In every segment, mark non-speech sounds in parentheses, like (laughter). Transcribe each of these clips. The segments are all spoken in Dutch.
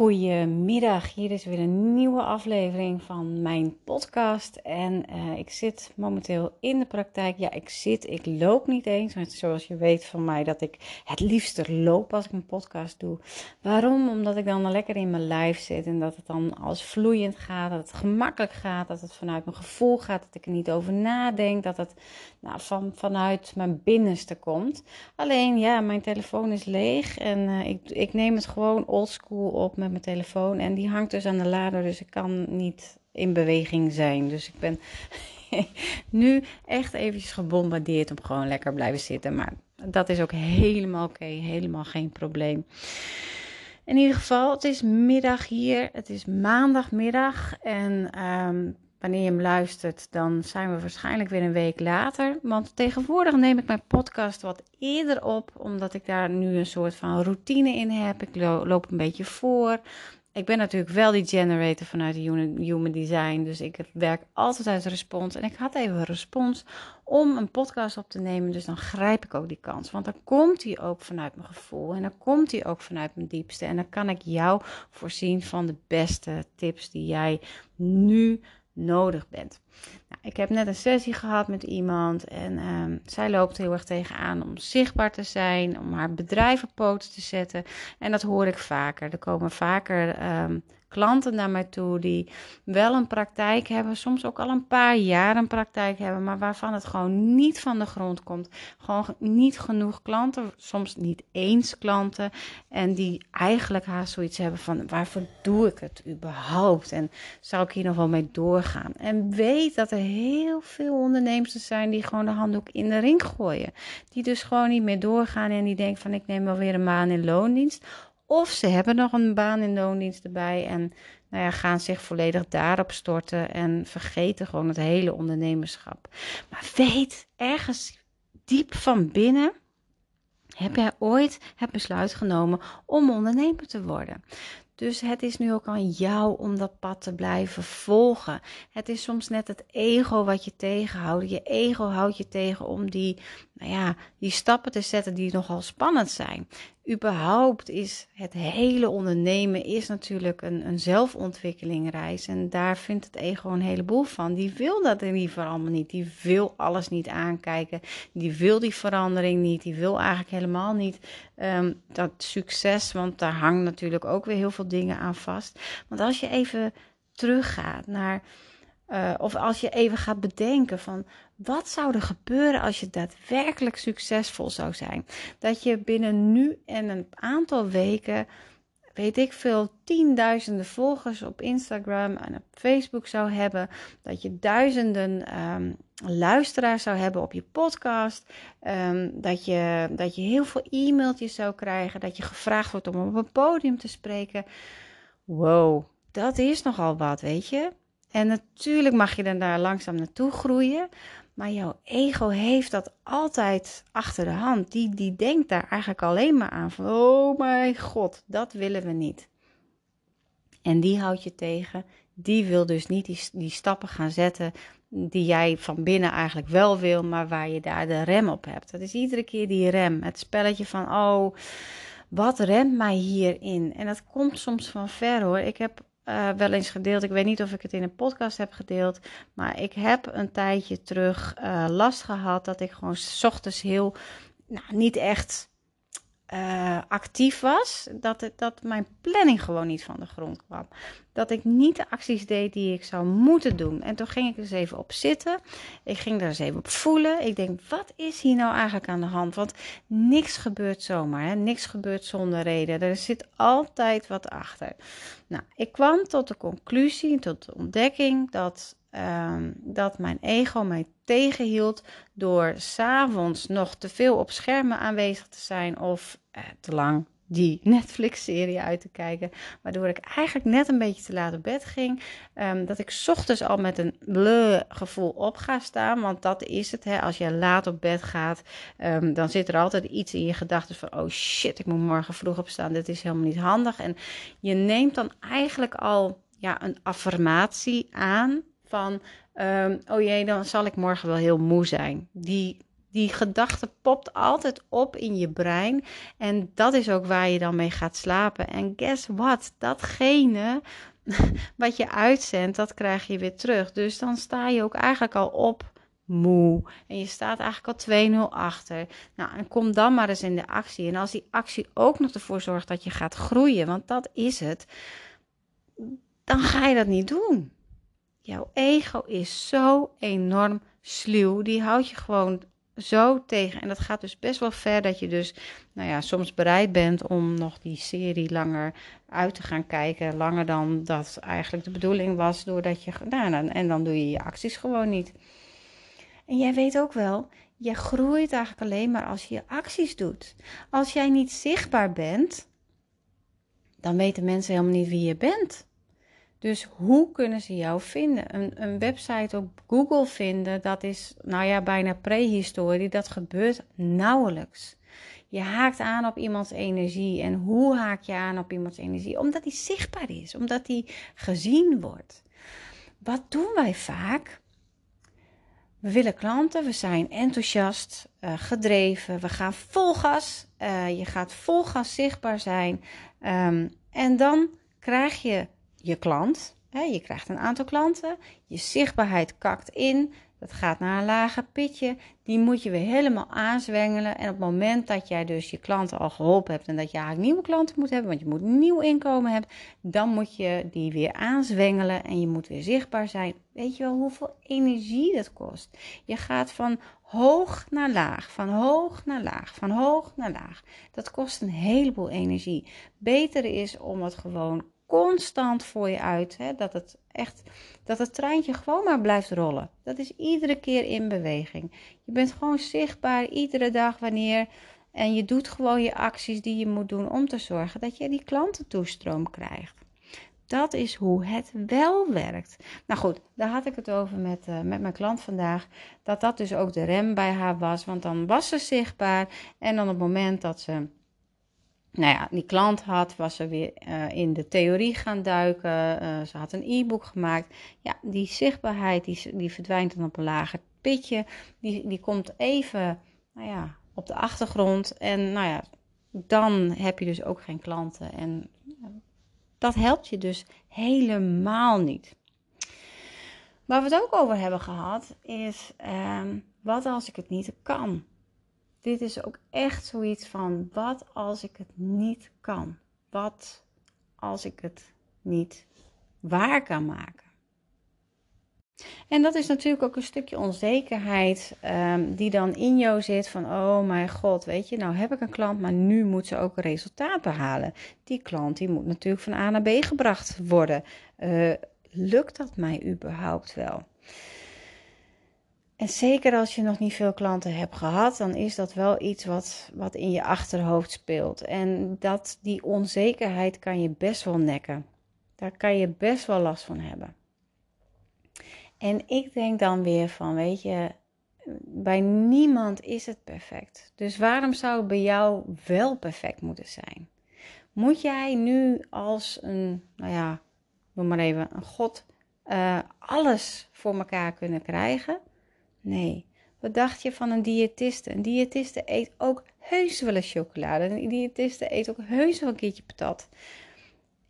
Goedemiddag, hier is weer een nieuwe aflevering van mijn podcast. En uh, ik zit momenteel in de praktijk. Ja, ik zit, ik loop niet eens. Zoals je weet van mij dat ik het liefst loop als ik een podcast doe. Waarom? Omdat ik dan lekker in mijn lijf zit en dat het dan als vloeiend gaat, dat het gemakkelijk gaat, dat het vanuit mijn gevoel gaat, dat ik er niet over nadenk, dat het nou, van, vanuit mijn binnenste komt. Alleen ja, mijn telefoon is leeg en uh, ik, ik neem het gewoon oldschool op met mijn telefoon. En die hangt dus aan de lader, dus ik kan niet in beweging zijn. Dus ik ben (laughs) nu echt eventjes gebombardeerd om gewoon lekker blijven zitten. Maar dat is ook helemaal oké, helemaal geen probleem. In ieder geval, het is middag hier. Het is maandagmiddag. En um, wanneer je hem luistert, dan zijn we waarschijnlijk weer een week later. Want tegenwoordig neem ik mijn podcast wat eerder op, omdat ik daar nu een soort van routine in heb. Ik loop een beetje voor. Ik ben natuurlijk wel die generator vanuit Human Design, dus ik werk altijd uit respons. En ik had even een respons om een podcast op te nemen, dus dan grijp ik ook die kans. Want dan komt hij ook vanuit mijn gevoel en dan komt hij ook vanuit mijn diepste. En dan kan ik jou voorzien van de beste tips die jij nu nodig bent. Nou, ik heb net een sessie gehad met iemand en um, zij loopt heel erg tegenaan om zichtbaar te zijn, om haar bedrijf op poten te zetten. En dat hoor ik vaker. Er komen vaker um, klanten naar mij toe die wel een praktijk hebben, soms ook al een paar jaar een praktijk hebben, maar waarvan het gewoon niet van de grond komt. Gewoon niet genoeg klanten, soms niet eens klanten. En die eigenlijk haast zoiets hebben van waarvoor doe ik het überhaupt? En zou ik hier nog wel mee doorgaan? En weet dat er heel veel ondernemers zijn die gewoon de handdoek in de ring gooien. Die dus gewoon niet meer doorgaan en die denken van ik neem wel weer een baan in loondienst of ze hebben nog een baan in loondienst erbij en nou ja, gaan zich volledig daarop storten en vergeten gewoon het hele ondernemerschap. Maar weet, ergens diep van binnen heb jij ooit het besluit genomen om ondernemer te worden. Dus het is nu ook aan jou om dat pad te blijven volgen. Het is soms net het ego wat je tegenhoudt. Je ego houdt je tegen om die, nou ja, die stappen te zetten die nogal spannend zijn überhaupt is het hele ondernemen is natuurlijk een, een zelfontwikkelingreis. En daar vindt het ego een heleboel van. Die wil dat in liever allemaal niet. Die wil alles niet aankijken. Die wil die verandering niet. Die wil eigenlijk helemaal niet um, dat succes. Want daar hangt natuurlijk ook weer heel veel dingen aan vast. Want als je even teruggaat naar uh, of als je even gaat bedenken van wat zou er gebeuren als je daadwerkelijk succesvol zou zijn. Dat je binnen nu en een aantal weken, weet ik veel, tienduizenden volgers op Instagram en op Facebook zou hebben. Dat je duizenden um, luisteraars zou hebben op je podcast. Um, dat, je, dat je heel veel e-mailtjes zou krijgen. Dat je gevraagd wordt om op een podium te spreken. Wow, dat is nogal wat, weet je. En natuurlijk mag je dan daar langzaam naartoe groeien. Maar jouw ego heeft dat altijd achter de hand. Die, die denkt daar eigenlijk alleen maar aan van, oh mijn god, dat willen we niet. En die houdt je tegen. Die wil dus niet die, die stappen gaan zetten die jij van binnen eigenlijk wel wil, maar waar je daar de rem op hebt. Dat is iedere keer die rem. Het spelletje van, oh, wat remt mij hierin? En dat komt soms van ver hoor. Ik heb uh, wel eens gedeeld. Ik weet niet of ik het in een podcast heb gedeeld. Maar ik heb een tijdje terug uh, last gehad dat ik gewoon s ochtends heel, nou, niet echt uh, actief was. Dat, het, dat mijn planning gewoon niet van de grond kwam. Dat ik niet de acties deed die ik zou moeten doen. En toen ging ik dus even op zitten. Ik ging er eens even op voelen. Ik denk, wat is hier nou eigenlijk aan de hand? Want niks gebeurt zomaar. Hè? Niks gebeurt zonder reden. Er zit altijd wat achter. Nou, ik kwam tot de conclusie, tot de ontdekking dat ehm, dat mijn ego mij tegenhield door s'avonds nog te veel op schermen aanwezig te zijn of eh, te lang die (laughs) Netflix-serie uit te kijken. Waardoor ik eigenlijk net een beetje te laat op bed ging. Um, dat ik ochtends al met een gevoel op ga staan. Want dat is het. Hè. Als je laat op bed gaat, um, dan zit er altijd iets in je gedachten van: oh shit, ik moet morgen vroeg opstaan. Dit is helemaal niet handig. En je neemt dan eigenlijk al ja, een affirmatie aan van. Um, oh jee, dan zal ik morgen wel heel moe zijn. Die die gedachte popt altijd op in je brein. En dat is ook waar je dan mee gaat slapen. En guess what? Datgene (laughs) wat je uitzendt, dat krijg je weer terug. Dus dan sta je ook eigenlijk al op moe. En je staat eigenlijk al 2-0 achter. Nou, en kom dan maar eens in de actie. En als die actie ook nog ervoor zorgt dat je gaat groeien, want dat is het, dan ga je dat niet doen. Jouw ego is zo enorm sluw. Die houdt je gewoon zo tegen. En dat gaat dus best wel ver dat je dus, nou ja, soms bereid bent om nog die serie langer uit te gaan kijken. Langer dan dat eigenlijk de bedoeling was, doordat je, nou, en dan doe je je acties gewoon niet. En jij weet ook wel, je groeit eigenlijk alleen maar als je je acties doet. Als jij niet zichtbaar bent, dan weten mensen helemaal niet wie je bent. Dus hoe kunnen ze jou vinden? Een, een, website op Google vinden, dat is nou ja, bijna prehistorie. Dat gebeurt nauwelijks. Je haakt aan op iemands energie. En hoe haak je aan op iemands energie? Omdat die zichtbaar is, omdat die gezien wordt. Wat doen wij vaak? We willen klanten, we zijn enthousiast, uh, gedreven, we gaan vol gas. Uh, je gaat vol gas zichtbaar zijn. Um, en dan krijg je je klant. Hè, je krijgt een aantal klanten. Je zichtbaarheid kakt in. Dat gaat naar een lager pitje. Die moet je weer helemaal aanzwengelen. En op het moment dat jij dus je klanten al geholpen hebt en dat je eigenlijk nieuwe klanten moet hebben, want je moet nieuw inkomen hebben, dan moet je die weer aanzwengelen en je moet weer zichtbaar zijn. Weet je wel hoeveel energie dat kost? Je gaat van hoog naar laag, van hoog naar laag, van hoog naar laag. Dat kost een heleboel energie. Beter is om het gewoon constant voor je uit. Hè? Dat het echt, dat het treintje gewoon maar blijft rollen. Dat is iedere keer in beweging. Je bent gewoon zichtbaar iedere dag wanneer. En je doet gewoon je acties die je moet doen om te zorgen dat je die klantentoestroom krijgt. Dat is hoe het wel werkt. Nou goed, daar had ik het over met, uh, met mijn klant vandaag. Dat dat dus ook de rem bij haar was. Want dan was ze zichtbaar. En dan op het moment dat ze nou ja, die klant had, was ze weer uh, in de theorie gaan duiken. Uh, ze had een e-book gemaakt. Ja, die zichtbaarheid die, die verdwijnt dan op een lager pitje. Die, die komt even nou ja, op de achtergrond. En nou ja, dan heb je dus ook geen klanten. En dat helpt je dus helemaal niet. Waar we het ook over hebben gehad, is uh, wat als ik het niet kan? Dit is ook echt zoiets van: wat als ik het niet kan? Wat als ik het niet waar kan maken? En dat is natuurlijk ook een stukje onzekerheid um, die dan in jou zit van, oh mijn god, weet je, nou heb ik een klant, maar nu moet ze ook een resultaat behalen. Die klant die moet natuurlijk van A naar B gebracht worden. Uh, lukt dat mij überhaupt wel? En zeker als je nog niet veel klanten hebt gehad, dan is dat wel iets wat, wat in je achterhoofd speelt. En dat, die onzekerheid kan je best wel nekken. Daar kan je best wel last van hebben. En ik denk dan weer van, weet je, bij niemand is het perfect. Dus waarom zou het bij jou wel perfect moeten zijn? Moet jij nu als een, nou ja, noem maar even, een god, uh, alles voor elkaar kunnen krijgen? Nee. Wat dacht je van een diëtiste? Een diëtiste eet ook heus wel een chocolade. Een diëtiste eet ook heus wel een keertje patat.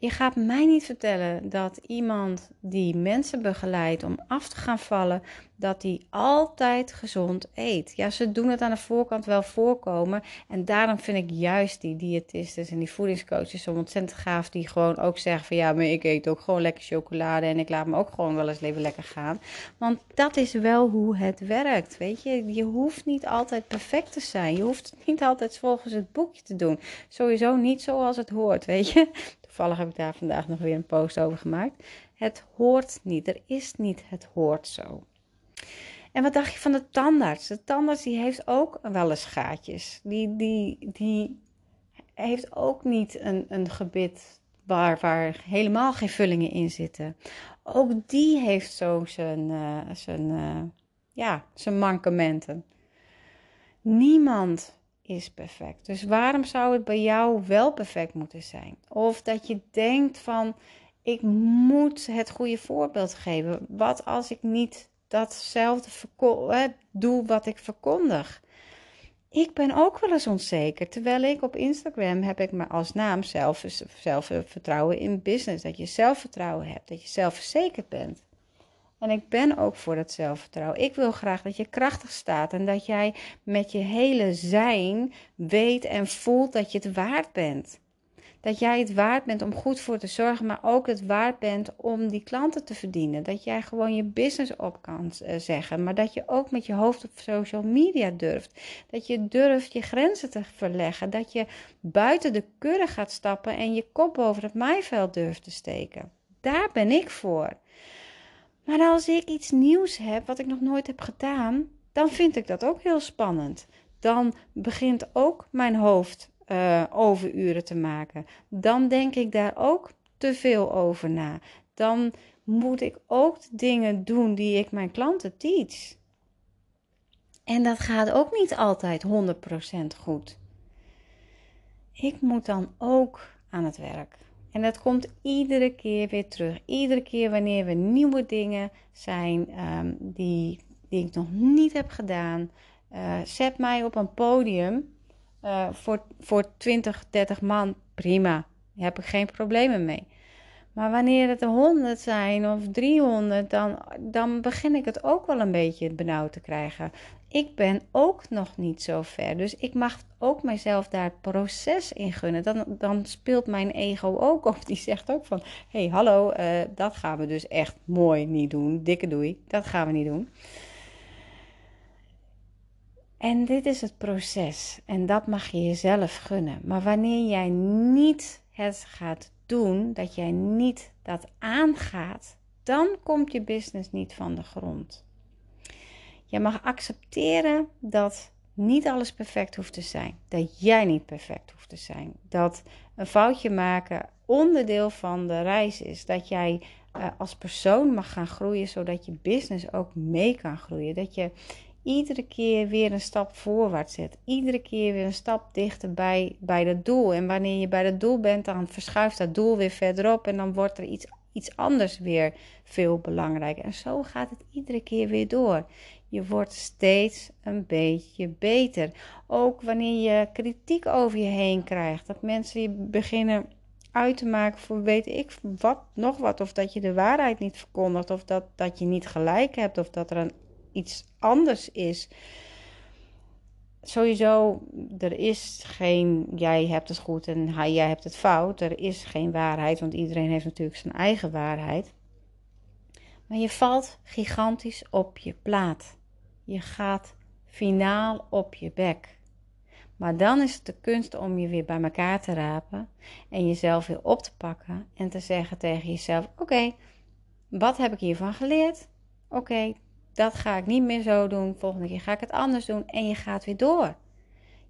Je gaat mij niet vertellen dat iemand die mensen begeleidt om af te gaan vallen, dat die altijd gezond eet. Ja, ze doen het aan de voorkant wel voorkomen. En daarom vind ik juist die diëtisten en die voedingscoaches zo ontzettend gaaf. Die gewoon ook zeggen van ja, maar ik eet ook gewoon lekker chocolade. En ik laat me ook gewoon wel eens leven lekker gaan. Want dat is wel hoe het werkt, weet je. Je hoeft niet altijd perfect te zijn. Je hoeft niet altijd volgens het boekje te doen. Sowieso niet zoals het hoort, weet je Toevallig heb ik daar vandaag nog weer een post over gemaakt. Het hoort niet. Er is niet het hoort zo. En wat dacht je van de tandarts? De tandarts die heeft ook wel eens gaatjes. Die, die, die heeft ook niet een, een gebit waar, waar helemaal geen vullingen in zitten. Ook die heeft zo zijn, uh, zijn, uh, ja, zijn mankementen. Niemand is perfect. Dus waarom zou het bij jou wel perfect moeten zijn? Of dat je denkt van ik moet het goede voorbeeld geven. Wat als ik niet datzelfde doe wat ik verkondig? Ik ben ook wel eens onzeker. Terwijl ik op Instagram heb ik me als naam zelf, zelfvertrouwen in business. Dat je zelfvertrouwen hebt, dat je zelfverzekerd bent. En ik ben ook voor dat zelfvertrouwen. Ik wil graag dat je krachtig staat en dat jij met je hele zijn weet en voelt dat je het waard bent. Dat jij het waard bent om goed voor te zorgen, maar ook het waard bent om die klanten te verdienen. Dat jij gewoon je business op kan eh, zeggen, maar dat je ook met je hoofd op social media durft. Dat je durft je grenzen te verleggen. Dat je buiten de kudde gaat stappen en je kop over het maaiveld durft te steken. Daar ben ik voor. Maar als ik iets nieuws heb wat ik nog nooit heb gedaan, dan vind ik dat ook heel spannend. Dan begint ook mijn hoofd uh, overuren te maken. Dan denk ik daar ook te veel over na. Dan moet ik ook dingen doen die ik mijn klanten teach. En dat gaat ook niet altijd 100% goed. Ik moet dan ook aan het werk. En dat komt iedere keer weer terug. Iedere keer wanneer we nieuwe dingen zijn um, die, die ik nog niet heb gedaan. Uh, zet mij op een podium uh, voor, voor 20, 30 man. Prima, daar heb ik geen problemen mee. Maar wanneer het er 100 zijn of 300, dan, dan begin ik het ook wel een beetje benauwd te krijgen ik ben ook nog niet zo ver. Dus ik mag ook mezelf daar proces in gunnen. Dan, dan speelt mijn ego ook op. Die zegt ook van: hé, hey, hallo, uh, dat gaan we dus echt mooi niet doen. Dikke doei, dat gaan we niet doen. En dit is het proces. En dat mag je jezelf gunnen. Maar wanneer jij niet het gaat doen, dat jij niet dat aangaat, dan komt je business niet van de grond. Je mag accepteren dat niet alles perfect hoeft te zijn. Dat jij niet perfect hoeft te zijn. Dat een foutje maken onderdeel van de reis is. Dat jij uh, als persoon mag gaan groeien, zodat je business ook mee kan groeien. Dat je iedere keer weer een stap voorwaarts zet. Iedere keer weer een stap dichter bij, bij dat doel. En wanneer je bij dat doel bent, dan verschuift dat doel weer verderop. En dan wordt er iets, iets anders weer veel belangrijker. En zo gaat het iedere keer weer door. Je wordt steeds een beetje beter. Ook wanneer je kritiek over je heen krijgt. Dat mensen je beginnen uit te maken voor weet ik wat, nog wat. Of dat je de waarheid niet verkondigt. Of dat, dat je niet gelijk hebt. Of dat er een, iets anders is. Sowieso, er is geen jij hebt het goed en hij, jij hebt het fout. Er is geen waarheid, want iedereen heeft natuurlijk zijn eigen waarheid. Maar je valt gigantisch op je plaat. Je gaat finaal op je bek. Maar dan is het de kunst om je weer bij elkaar te rapen en jezelf weer op te pakken en te zeggen tegen jezelf: Oké, wat heb ik hiervan geleerd? Oké, dat ga ik niet meer zo doen. Volgende keer ga ik het anders doen. En je gaat weer door.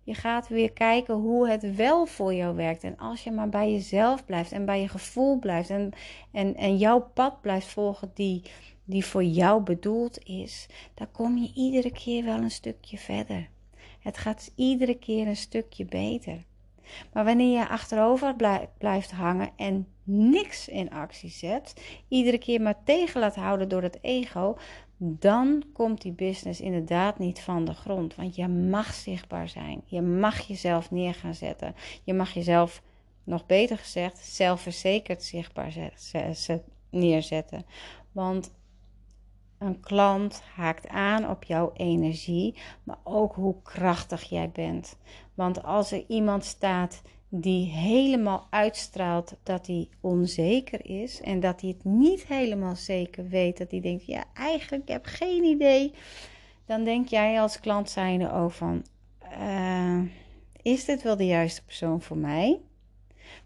Je gaat weer kijken hoe het wel voor jou werkt. En als je maar bij jezelf blijft en bij je gevoel blijft en, en, en jouw pad blijft volgen die, die voor jou bedoeld is, dan kom je iedere keer wel een stukje verder. Het gaat iedere keer een stukje beter. Maar wanneer je achterover blijft hangen en niks in actie zet, iedere keer maar tegen laat houden door het ego, dan komt die business inderdaad niet van de grond. Want je mag zichtbaar zijn. Je mag jezelf neer gaan zetten. Je mag jezelf, nog beter gezegd, zelfverzekerd zichtbaar neerzetten. Want een klant haakt aan op jouw energie, maar ook hoe krachtig jij bent. Want als er iemand staat die helemaal uitstraalt dat hij onzeker is en dat hij het niet helemaal zeker weet, dat hij denkt: ja, eigenlijk heb geen idee, dan denk jij als klant zijnde ook van: uh, is dit wel de juiste persoon voor mij?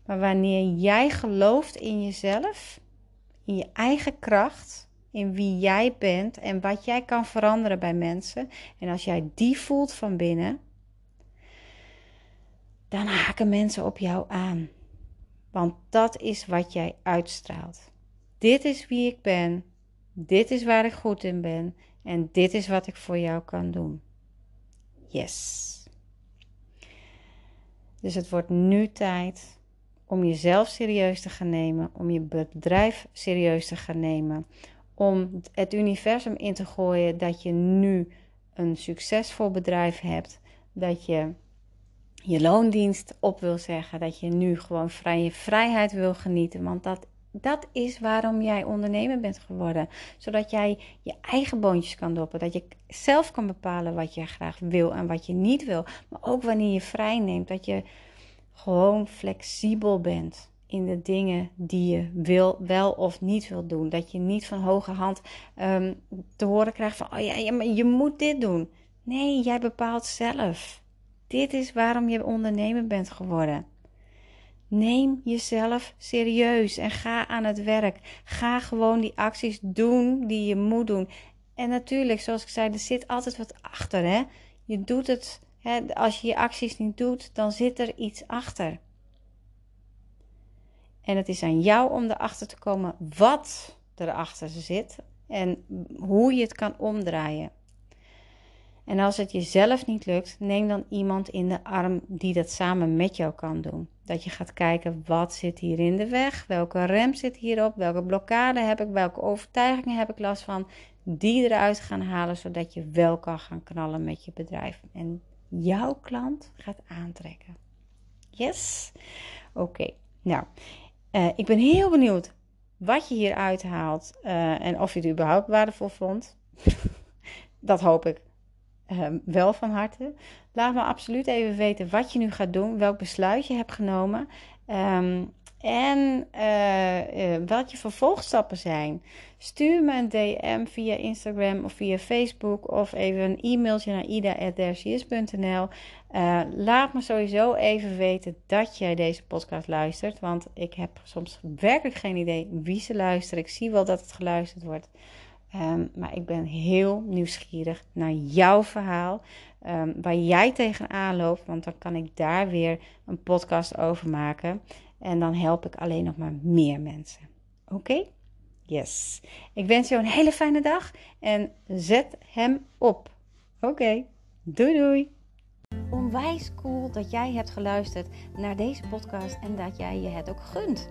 Maar wanneer jij gelooft in jezelf, in je eigen kracht, in wie jij bent en wat jij kan veranderen bij mensen. En als jij die voelt van binnen, dan haken mensen op jou aan. Want dat is wat jij uitstraalt. Dit is wie ik ben. Dit is waar ik goed in ben. En dit is wat ik voor jou kan doen. Yes. Dus het wordt nu tijd om jezelf serieus te gaan nemen, om je bedrijf serieus te gaan nemen, om het universum in te gooien dat je nu een succesvol bedrijf hebt, dat je je loondienst op wil zeggen, dat je nu gewoon vrije vrijheid wil genieten, want dat dat is waarom jij ondernemer bent geworden. Zodat jij je eigen boontjes kan doppen. Dat je zelf kan bepalen wat je graag wil en wat je niet wil. Maar ook wanneer je vrij neemt. Dat je gewoon flexibel bent in de dingen die je wil, wel of niet wil doen. Dat je niet van hoge hand um, te horen krijgt van, oh ja, ja, maar je moet dit doen. Nee, jij bepaalt zelf. Dit is waarom je ondernemer bent geworden. Neem jezelf serieus en ga aan het werk. Ga gewoon die acties doen die je moet doen. En natuurlijk, zoals ik zei, er zit altijd wat achter. Hè? Je doet het, hè? als je je acties niet doet, dan zit er iets achter. En het is aan jou om erachter te komen wat erachter zit en hoe je het kan omdraaien. En als het jezelf niet lukt, neem dan iemand in de arm die dat samen met jou kan doen. Dat je gaat kijken wat zit hier in de weg, welke rem zit hierop, welke blokkade heb ik, welke overtuigingen heb ik last van. Die eruit gaan halen, zodat je wel kan gaan knallen met je bedrijf. En jouw klant gaat aantrekken. Yes? Oké, nou, uh, ik ben heel benieuwd wat je hier uithaalt uh, en of je het überhaupt waardevol vond. (laughs) dat hoop ik Ehm, wel van harte. Laat me absoluut even weten wat je nu gaat doen, welk besluit je hebt genomen. Um, en uh, wat je vervolgstappen zijn. Stuur me een DM via Instagram of via Facebook of even een e-mailtje naar ida.dercius.nl. Uh, eh, laat me sowieso even weten dat jij deze podcast luistert. Want ik heb soms werkelijk geen idee wie ze luisteren. Ik zie wel dat het geluisterd wordt. Um, maar ik ben heel nieuwsgierig naar jouw verhaal. Um, waar jij tegenaan loopt. Want dan kan ik daar weer een podcast over maken. En dan help ik alleen nog maar meer mensen. Oké? Yes. Ik wens jou een hele fijne dag. En zet hem op. Oké. Doei doei. Onwijs cool dat jij hebt geluisterd naar deze podcast. En dat jij je het ook gunt.